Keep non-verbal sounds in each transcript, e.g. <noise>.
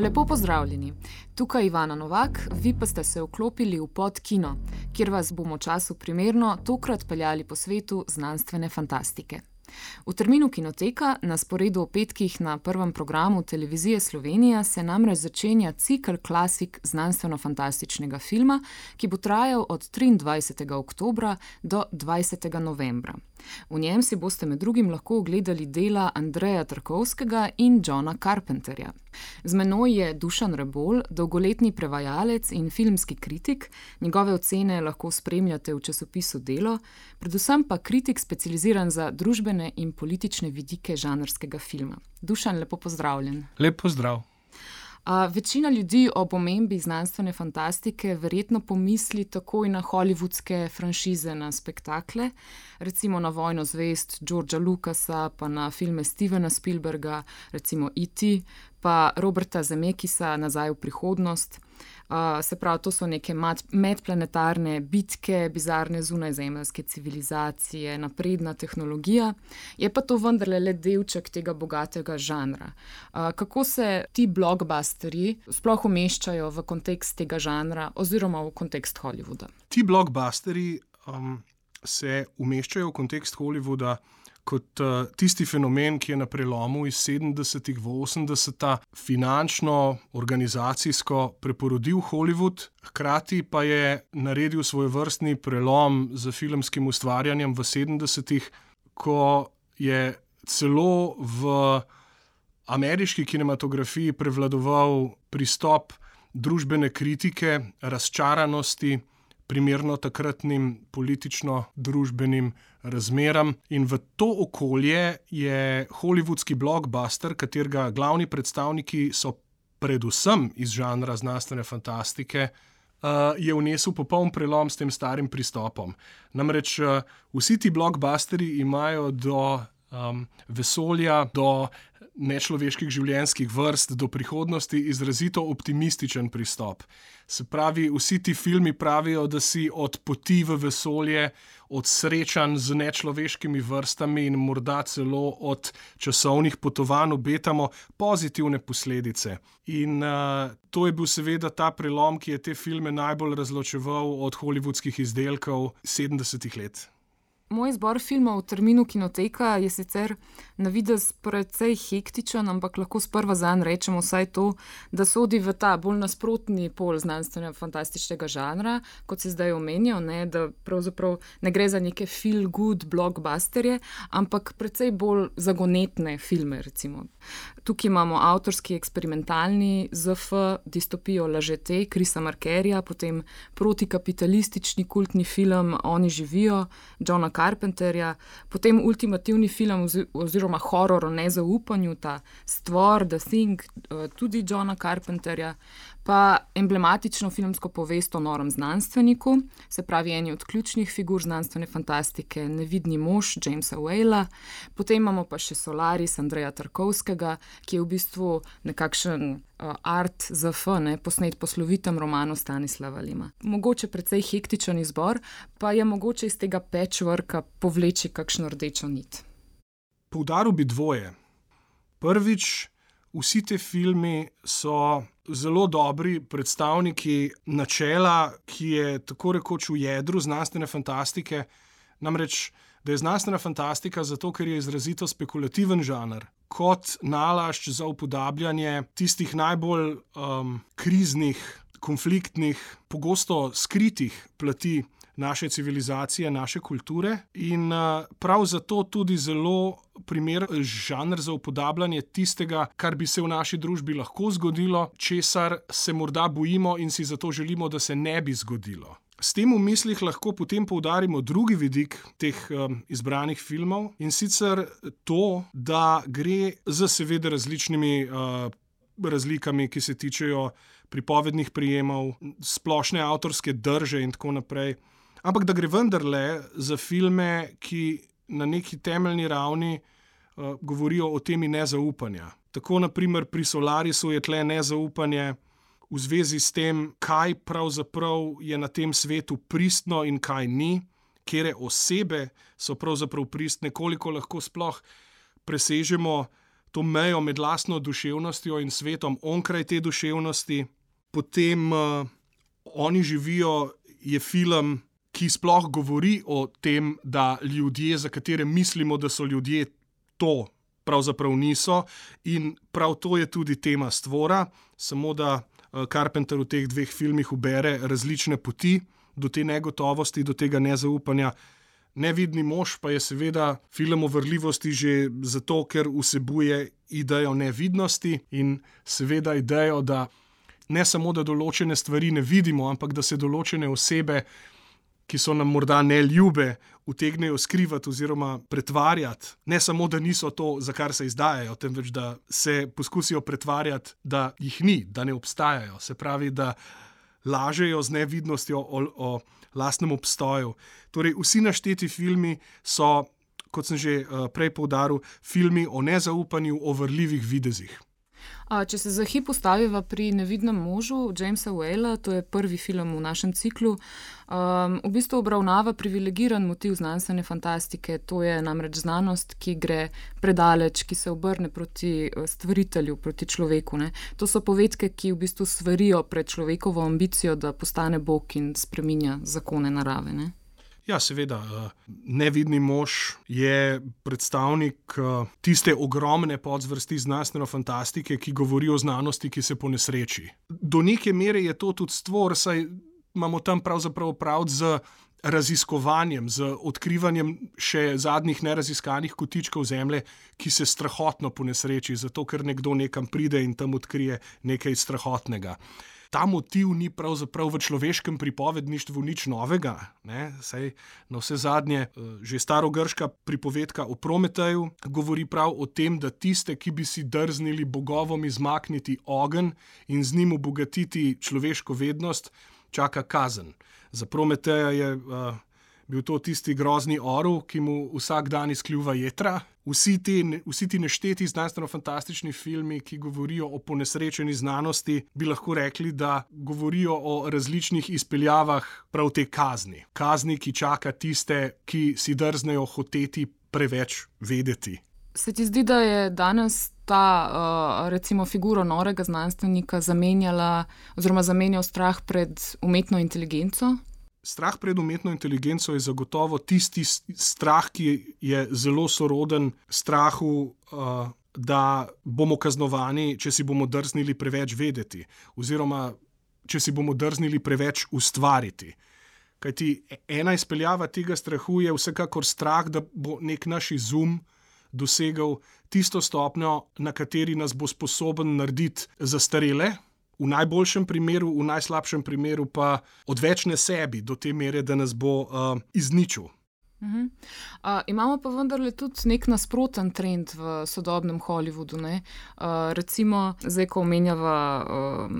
Lepo pozdravljeni. Tukaj je Ivana Novak, vi pa ste se vklopili v podkino, kjer vas bomo času primerno tokrat peljali po svetu znanstvene fantastike. V terminu Kinoteka, na sporedu v petkih na prvem programu televizije Slovenija, se namreč začenja cikl klasik znanstveno-fantastičnega filma, ki bo trajal od 23. oktobra do 20. novembra. V njem si boste med drugim lahko ogledali dela Andreja Trkovskega in Johna Carpenterja. Z menoj je Dušan Rebol, dolgoletni prevajalec in filmski kritik, njegove ocene lahko spremljate v časopisu Delo, predvsem pa kritik specializiran za družbene in politične vidike žanrskega filma. Dušan, lepo pozdravljen. Lep pozdrav. Uh, večina ljudi o pomembi znanstvene fantastike verjetno pomisli takoj na holivudske franšize, na spektakle, recimo na Vojno zvest Georgea Lucasa, pa na filme Stevena Spielberga, recimo E.T., pa Roberta Zemekisa Nazaj v prihodnost. Uh, se pravi, to so neke medplanetarne bitke, bizarne zunajzemljske civilizacije, napredna tehnologija, je pa to vendarle le delček tega bogatega žanra. Uh, kako se ti blockbusteri sploh umeščajo v kontekst tega žanra oziroma v kontekst Hollywooda? Ti blockbusteri um, se umeščajo v kontekst Hollywooda kot uh, tisti fenomen, ki je na prelomu iz 70-ih v 80-ta finančno, organizacijsko preporodil Hollywood, hkrati pa je naredil svoj vrstni prelom z filmskim ustvarjanjem v 70-ih, ko je celo v ameriški kinematografiji prevladoval pristop družbene kritike, razčaranosti primerno takratnim politično-družbenim razmeram. In v to okolje je holivudski blockbuster, katerega glavni predstavniki so predvsem iz žanra znanstvene fantastike. Uh, je vnesel popoln prelom s tem starim pristopom. Namreč uh, vsi ti blockbusteri imajo do um, vesolja, do nečloveških življenjskih vrst, do prihodnosti izrazito optimističen pristop. Se pravi, vsi ti filmi pravijo, da si od poti v vesolje, od srečanj z nečloveškimi vrstami in morda celo od časovnih potovanj obetamo pozitivne posledice. In uh, to je bil seveda ta prelom, ki je te filme najbolj razločeval od holivudskih izdelkov 70-ih let. Moj izbor filmov v terminu kinoteka je sicer na videz precej hektičen, ampak lahko sprva za en rečemo vsaj to, da sodi v ta bolj nasprotni pol znanstvenega fantastičnega žanra, kot se zdaj omenja, da pravzaprav ne gre za neke feel good blockbusterje, ampak precej bolj zagonetne filme. Recimo. Tukaj imamo avtorski eksperimentalni ZF, distopijo Lažete, Krisa Markerja, potem protikapitalistični kultni film Oni živijo, Johna Carpenterja, potem ultimativni film oziroma horor o nezaupanju, ta Stvor, The Thing, eh, tudi Johna Carpenterja, pa emblematično filmsko povest o norem znanstveniku, se pravi, eni od ključnih figur znanstvene fantastike, nevidni mož Jamesa Whale, potem imamo pa še Solaris Andreja Tarkovskega, ki je v bistvu nekakšen art za fun, posnet po slovitem romanu Stanislava Lima. Mogoče precej hektičen izbor, pa je mogoče iz tega pečvrka povleči kakšno rdečo nit. Poudaril bi dvoje. Prvič, vsi ti filmi so zelo dobri predstavniki načela, ki je tako rekoč v jedru znanstvene fantastike. Namreč, da je znanstvena fantastika zato, ker je izrazito spekulativen žanr, kot nalašč za upodabljanje tistih najbolj um, kriznih, konfliktnih, pogosto skritih plati naše civilizacije, naše kulture. In uh, prav zato tudi zelo primeren žanr za upodabljanje tistega, kar bi se v naši družbi lahko zgodilo, česar se morda bojimo in si zato želimo, da se ne bi zgodilo. S tem v mislih lahko potem poudarimo drugi vidik teh um, izbranih filmov in sicer to, da gre za seveda različnimi uh, razlikami, ki se tičejo pripovednih prijemov, splošne avtorske drže in tako naprej. Ampak da gre vendarle za filme, ki na neki temeljni ravni uh, govorijo o temi nezaupanja. Tako, naprimer, pri Solarisu je tle nezaupanje v zvezi s tem, kaj pravzaprav je na tem svetu pristno in kaj ni, kere osebe so pravzaprav pristne, koliko lahko sploh presežemo to mejo med lastno duševnostjo in svetom onkraj te duševnosti. Potem uh, oni živijo, je film, ki sploh govori o tem, da ljudje, za katere mislimo, da so ljudje, to pravzaprav niso. In prav to je tudi tema stvora, samo da Carpenter v teh dveh filmih ubere različne poti do te negotovosti, do tega nezaupanja. Nevidni mož pa je seveda film o vrljivosti že zato, ker vsebuje idejo nevidnosti in seveda idejo, da ne samo, da določene stvari ne vidimo, ampak da se določene osebe, ki so nam morda ne ljube, utegnejo skrivati oziroma pretvarjati. Ne samo, da niso to, za kar se izdajajo, temveč da se poskusijo pretvarjati, da jih ni, da ne obstajajo. Se pravi, da lažejo z nevidnostjo o, o lastnem obstoju. Torej, vsi našteti filmi so, kot sem že uh, prej poudaril, filmi o nezaupanju, o vrljivih videzih. Če se za hip postavimo pri nevidnem možu Jamesa Whale, to je prvi film v našem ciklu, um, v bistvu obravnava privilegiran motiv znanstvene fantastike. To je namreč znanost, ki gre predaleč, ki se obrne proti eh, stvaritelju, proti človeku. Ne. To so povedke, ki v bistvu svarijo pred človekovo ambicijo, da postane Bog in spreminja zakone narave. Ne. Ja, seveda, eh, nevidni mož je predstavnik eh, tiste ogromne podzvrsti znanstvene fantastike, ki govori o znanosti, ki se po nesreči. Do neke mere je to tudi stvor, saj imamo tam pravzaprav prav z raziskovanjem, z odkrivanjem še zadnjih neraziskanih kotičkov zemlje, ki se strahotno po nesreči, zato ker nekdo nekam pride in tam odkrije nekaj strahotnega ta motiv ni pravzaprav v človeškem pripovedništvu nič novega. Ne? Sej na vse zadnje, eh, že starogrška pripovedka o Prometeju govori prav o tem, da tiste, ki bi si drznili bogovom izmakniti ogen in z njim obogatiti človeško vednost, čaka kazen. Za Prometeja je uh, bil to tisti grozni orel, ki mu vsak dan izkljuva jedra. Vsi ti, vsi ti nešteti znanstveno-fantastični filmi, ki govorijo o ponesrečeni znanosti, bi lahko rekli, da govorijo o različnih izpeljavah prav te kazni. Kazni, ki čaka tiste, ki si drznejo hoteti preveč vedeti. Se ti zdi, da je danes ta uh, recimo figura norega znanstvenika zamenjala oziroma zamenjal strah pred umetno inteligenco? Strah pred umetno inteligenco je zagotovo tisti strah, ki je zelo soroden strahu, uh, da bomo kaznovani, če si bomo drznili preveč vedeti, oziroma če si bomo drznili preveč ustvariti. Kajti ena izpeljava tega strahu je vsekakor strah, da bo nek naš izum dosegel tisto stopnjo, na kateri nas bo sposoben narediti zastarele v najboljšem primeru, v najslabšem primeru pa odvečne sebi do te mere, da nas bo uh, izničil. Uh -huh. uh, imamo pa vendarle tudi nek nasproten trend v sodobnem Hollywoodu. Uh, recimo, zdaj, ko omenjava uh,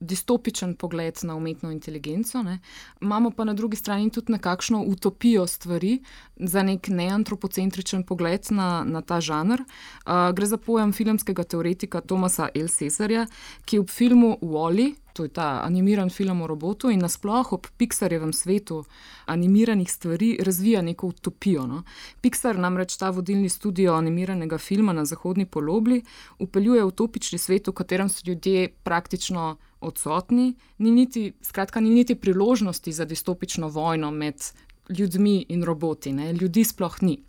distopičen pogled na umetno inteligenco, ne? imamo pa na drugi strani tudi nekakšno utopijo stvari za nek neantropocentričen pogled na, na ta žanr. Uh, gre za pojem filmskega teoretika Tomasa L. Cesarja, ki v filmu Wally to je ta animiran film o robotu in nasplošno ob Pixarjevem svetu animiranih stvari razvija neko utopijo. No? Pixar namreč ta vodilni studio animiranega filma na zahodni polobli upeljuje utopični svet, v katerem so ljudje praktično odsotni, ni niti, skratka, ni niti priložnosti za distopično vojno med ljudmi in roboti, ne? ljudi sploh ni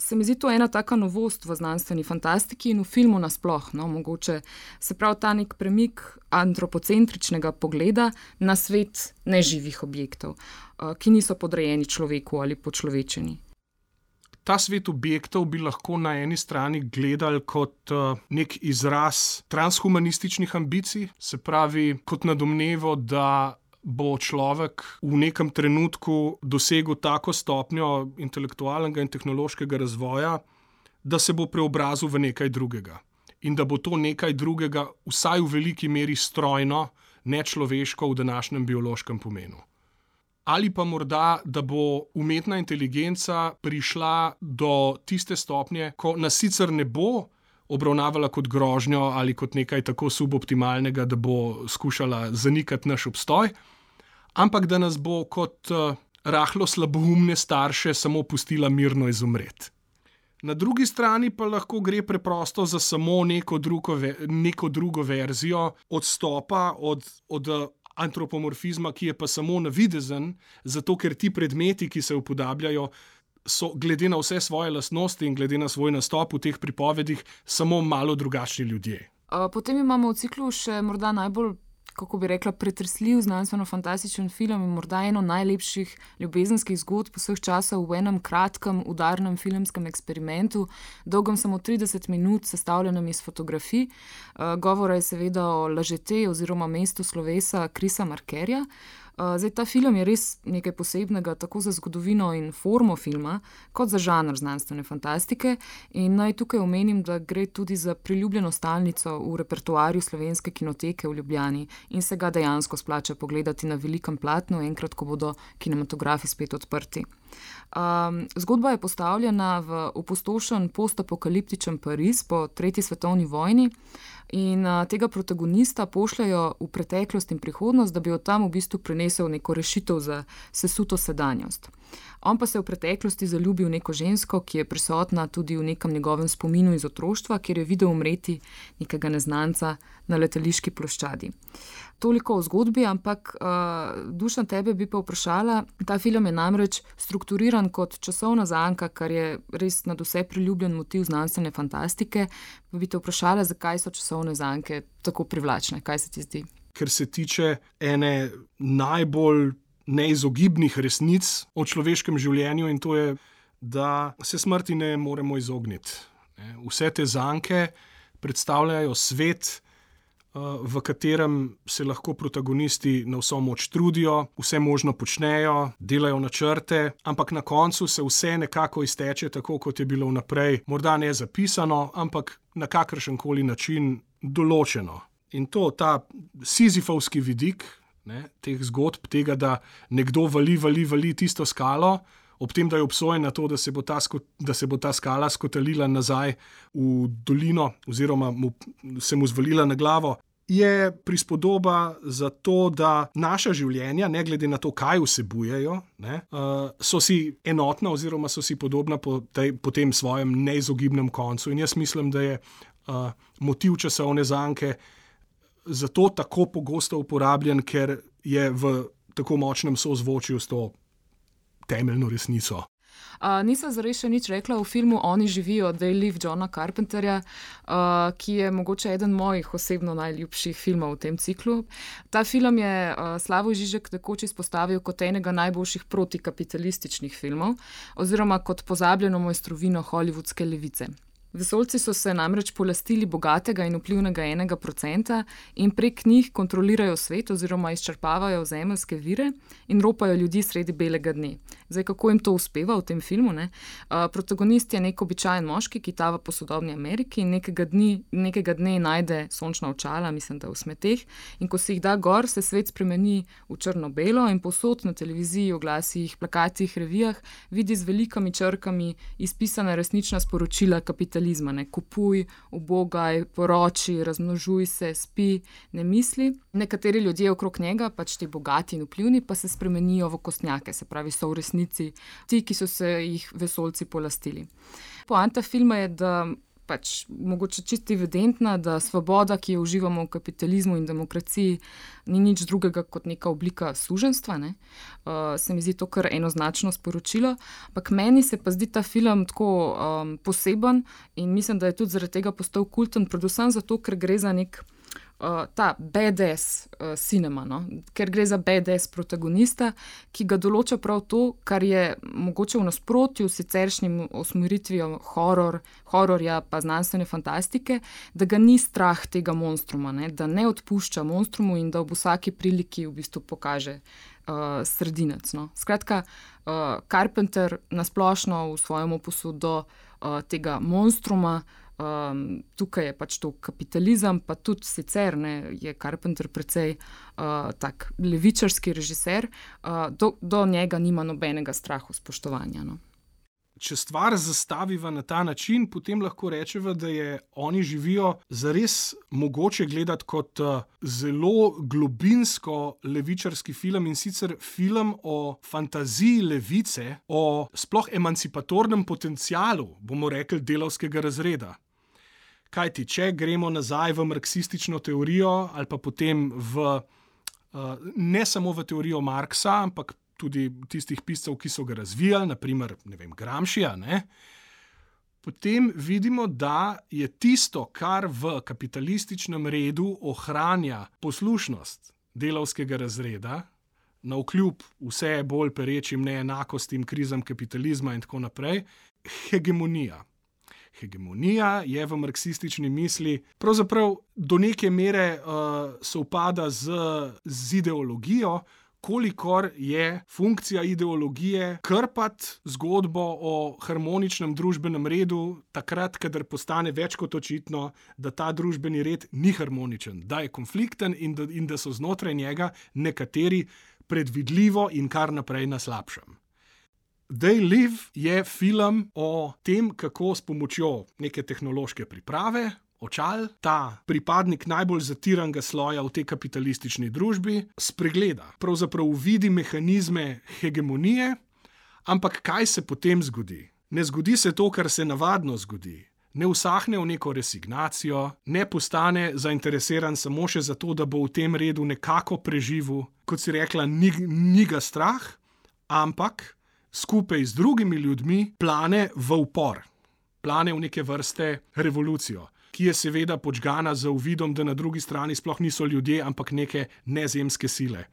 se mi zdi to ena taka novost v znanstveni fantastiki in v filmu nasplošno. No, mogoče se pravi ta nek premik antropocentričnega pogleda na svet neživih objektov, uh, ki niso podrejeni človeku ali počlovečeni. Ta svet objektov bi lahko na eni strani gledali kot uh, nek izraz transhumanističnih ambicij, se pravi kot nadomnevo, da bo človek v nekem trenutku dosegel tako stopnjo intelektualnega in tehnološkega razvoja, da se bo preobrazil v nekaj drugega. In da bo to nekaj drugega, vsaj v veliki meri strojno, nečloveško v današnjem biološkem pomenu. Ali pa morda, da bo umetna inteligenca prišla do tiste stopnje, ko nas sicer ne bo obravnavala kot grožnjo ali kot nekaj tako suboptimalnega, da bo skušala zanikati naš obstoj, ampak da nas bo kot uh, rahlo slaboumne starše samo pustila mirno izumreti. Na drugi strani pa lahko gre preprosto za samo neko drugo, neko drugo verzijo odstopa od, od antropomorfizma, ki je pa samo navidezen, zato ker ti predmeti, ki se upodabljajo, so glede na vse svoje lastnosti in glede na svoj nastop v teh pripovedih, samo malo drugačni ljudje. Potem imamo v ciklu še morda najbolj kako bi rekla, pretresljiv, znanstveno-fantastičen film in morda eno najlepših ljubezenskih zgodb vseh časov v enem kratkem, udarnem filmskem eksperimentu, dolgem samo 30 minut, sestavljenem iz fotografij. Govora je seveda o Lažete oziroma mestu slovesa Krisa Markerja. Zdaj, ta film je res nekaj posebnega, tako za zgodovino in formo filma, kot za žanr znanstvene fantastike. In naj tukaj omenim, da gre tudi za priljubljeno stalnico v repertoarju slovenske kinoteke v Ljubljani in se ga dejansko splača pogledati na velikem platnu, enkrat, ko bodo kinematografi spet odprti. Um, zgodba je postavljena v opustošen postapokaliptičen Pariz po tretji svetovni vojni. In uh, tega protagonista pošljajo v preteklost in prihodnost, da bi od tam v bistvu prinesel neko rešitev za sesuto sedanjost. On pa se je v preteklosti zaljubil v neko žensko, ki je prisotna tudi v nekem njegovem spominu iz otroštva, kjer je videl umreti nekega neznanca na letališki ploščadi. Toliko o zgodbi, ampak uh, duša tebe bi pa vprašala. Ta film je namreč strukturiran kot časovna zanka, kar je res nad vse priljubljen motiv znanstvene fantastike. Pa bi te vprašala, zakaj so časovne zanke tako privlačne, kaj se ti zdi? Ker se tiče ene najbolj neizogibnih resnic o človeškem življenju, in to je, da se smrti ne moremo izogniti. Vse te zanke predstavljajo svet, eh, v katerem se lahko protagonisti na vso moč trudijo, vse možno počnejo, delajo načrte, ampak na koncu se vse nekako izteče tako, kot je bilo vnaprej, morda ne zapisano, ampak na kakršen koli način določeno. In to, ta sizifovski vidik, ne, teh zgodb, tega, da nekdo vali, vali, vali tisto skalo, ob tem, da je obsojen na to, da se bo ta, da se bo ta skala skotalila nazaj v dolino, oziroma mu, se mu zvalila na glavo. Je prispodoba za to, da naša življenja, ne glede na to, kaj vsebujejo, ne, uh, so si enotna, oziroma so si podobna po, tej, po tem svojem neizogibnem koncu. In jaz mislim, da je uh, motiv časovne zanke uh, zato tako pogosto uporabljen, ker je v tako močnem sozvočju s to temeljno resnico. Uh, nisem zares še nič rekla o filmu Oni živijo, They Live Johna Carpenterja, uh, ki je mogoče eden mojih osebno najljubših filmov v tem ciklu. Ta film je uh, Slavo Žižek takoč izpostavil kot enega najboljših protikapitalističnih filmov, oziroma kot pozabljeno mojstrovino hollywoodske levice. Vesolci so se namreč polastili bogatega in vplivnega enega procenta in prek njih kontrolirajo svet oziroma izčrpavajo zemljske vire in ropajo ljudi sredi belega dne. Zdaj, kako jim to uspeva v tem filmu? Ne? Uh, protagonist je nek običajen moški, ki tava po sodobni Ameriki in nekega, dni, nekega dne najde sončna očala, mislim, da v smeteh. In ko se jih da gor, se svet spremeni v črno-belo in posod na televiziji, oglasih, plakatih, revijah vidi z velikimi črkami izpisane resnična sporočila kapitalizma: ne? kupuj, ubogaj, poroči, razmnožuj se, spi, ne misli. Nekateri ljudje okrog njega, pač ti bogati in vplivni, pa se spremenijo v kostnjake, se pravi, so v resnici ti, ki so se jih vesolci polastili. Poanta filma je, da pač mogoče čisto evidentna, da svoboda, ki jo uživamo v kapitalizmu in demokraciji, ni nič drugega kot neka oblika suženstva. Ne? Uh, se mi zdi to kar enoznačno sporočilo. Ampak meni se pa zdi ta film tako um, poseben in mislim, da je tudi zaradi tega postal kulten, predvsem zato, ker gre za nek uh, ta BDS uh, cinema, no? ker gre za BDS protagonista, ki ga določa prav to, kar je mogoče v nasprotju s siceršnjim osmeritvijo horor, hororja, pa znanstvene fantastike, da ga ni strah tega monstruma, ne? da ne odpušča monstrumu in da ob vsaki priliki v bistvu pokaže. Uh, sredinec. No. Skratka, uh, Carpenter nasplošno v svojem opusu do uh, tega monstruma uh, um, tukaj je pač to kapitalizem, pa tudi sicer ne, je Carpenter precej uh, tak levičarski režiser, uh, do, do njega nima nobenega strahu spoštovanja. No. če stvar zastaviva na ta način, potem lahko rečemo, da je oni živijo za res mogoče gledati kot uh, zelo globinsko levičarski film in sicer film o fantaziji levice, o sploh emancipatornem potencialu, bomo rekli, delovskega razreda. Kaj ti, če gremo nazaj v marksistično teorijo ali pa potem v. Uh, ne samo v teorijo Marksa, ampak tudi tistih piscev, ki so ga razvijali, naprimer vem, Gramšija, ne, potem vidimo, da je tisto, kar v kapitalističnem redu ohranja poslušnost delovskega razreda, na vkljub vse bolj perečim neenakostim, krizam kapitalizma in tako naprej, hegemonija. Hegemonija je v marksistični misli pravzaprav do neke mere uh, sovpada z, z ideologijo, kolikor je funkcija ideologije krpati zgodbo o harmoničnem družbenem redu, takrat, kadar postane več kot očitno, da ta družbeni red ni harmoničen, da je konflikten in da, in da so znotraj njega nekateri predvidljivo in kar naprej na slabšem. They Live je film o tem, kako s pomočjo neke tehnološke priprave, očal, ta pripadnik najbolj zatiranega sloja v tej kapitalistični družbi, spregleda, pravzaprav vidi mehanizme hegemonije, ampak kaj se potem zgodi? Ne zgodi se to, kar se navadno zgodi. Ne usahne v neko resignacijo, ne postane zainteresiran samo še zato, da bo v tem redu nekako preživel, kot si rekla, ni, ni ga strah, ampak skupaj z drugimi ljudmi plane v upor, plane v neke vrste revolucijo ki je seveda počgana z uvidom, da na drugi strani sploh niso ljudje, ampak neke nezemske sile.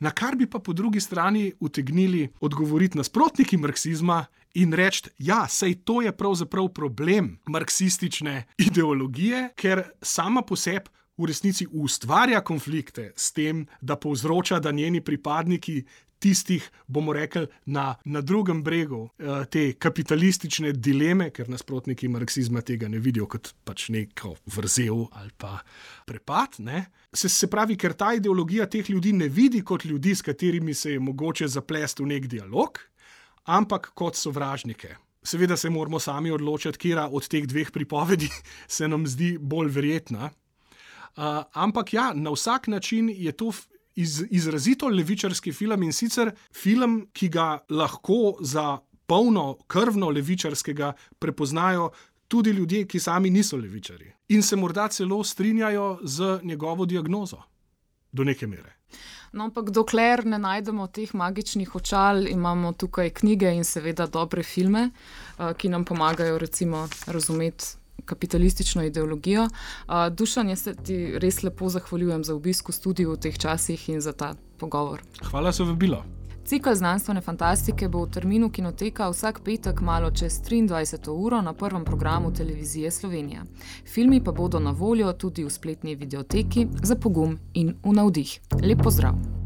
Na kar bi pa po drugi strani utegnili odgovoriti nasprotniki marksizma in reči, ja, sej to je pravzaprav problem marksistične ideologije, ker sama po sebi v resnici ustvarja konflikte s tem, da povzroča, da njeni pripadniki tistih, bomo rekli, na, na drugem bregu eh, te kapitalistične dileme, ker nasprotniki marksizma tega ne vidijo kot pač neko vrzel ali pa prepad. Se, se pravi, ker ta ideologija teh ljudi ne vidi kot ljudi, s katerimi se je mogoče zaplesti v nek dialog, ampak kot sovražnike. Seveda se moramo sami odločiti, kera od teh dveh pripovedi <laughs> se nam zdi bolj verjetna. Uh, ampak ja, na vsak način je to iz, izrazito levičarski film in sicer film, ki ga lahko za polno krvno levičarskega prepoznajo tudi ljudje, ki sami niso levičari in se morda celo strinjajo z njegovo diagnozo do neke mere. No, ampak dokler ne najdemo teh magičnih očal, imamo tukaj knjige in seveda dobre filme, eh, ki nam pomagajo recimo razumeti kapitalistično ideologijo. Uh, Dušan, jaz se ti res lepo zahvaljujem za obisk v studiu v teh časih in za ta pogovor. Hvala za vabilo. Cikl znanstvene fantastike bo v terminu kinoteka vsak petek malo čez 23. uro na prvem programu televizije Slovenija. Filmi pa bodo na voljo tudi v spletni videoteki za pogum in v navdih. Lep pozdrav!